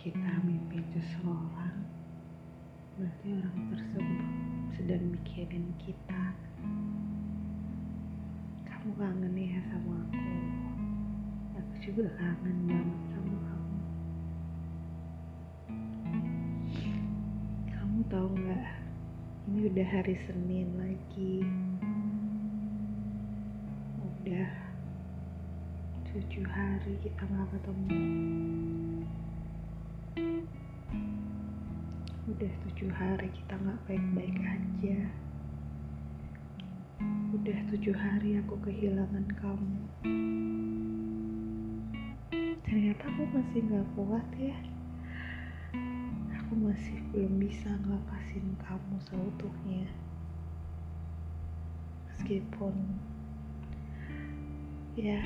kita mimpi seseorang, berarti orang tersebut sedang mikirin kita. Kamu kangen ya sama aku. Aku juga kangen banget sama kamu. Kamu tahu nggak? Ini udah hari Senin lagi. Udah tujuh hari kita nggak ketemu. Udah tujuh hari kita nggak baik-baik aja. Udah tujuh hari aku kehilangan kamu. Ternyata aku masih nggak kuat ya. Aku masih belum bisa ngelepasin kamu seutuhnya. Meskipun ya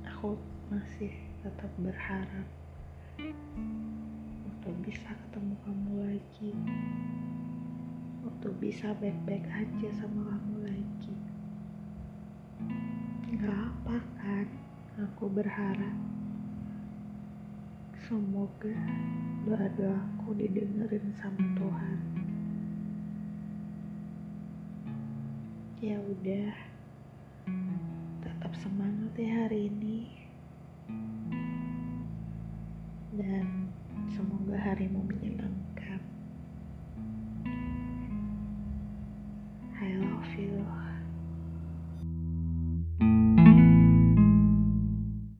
aku masih tetap berharap ketemu kamu lagi. Untuk bisa baik-baik aja sama kamu lagi. Nggak apa kan aku berharap. Semoga doa-doaku didengerin sama Tuhan. Ya udah tetap semangat ya hari ini. Dan semoga harimu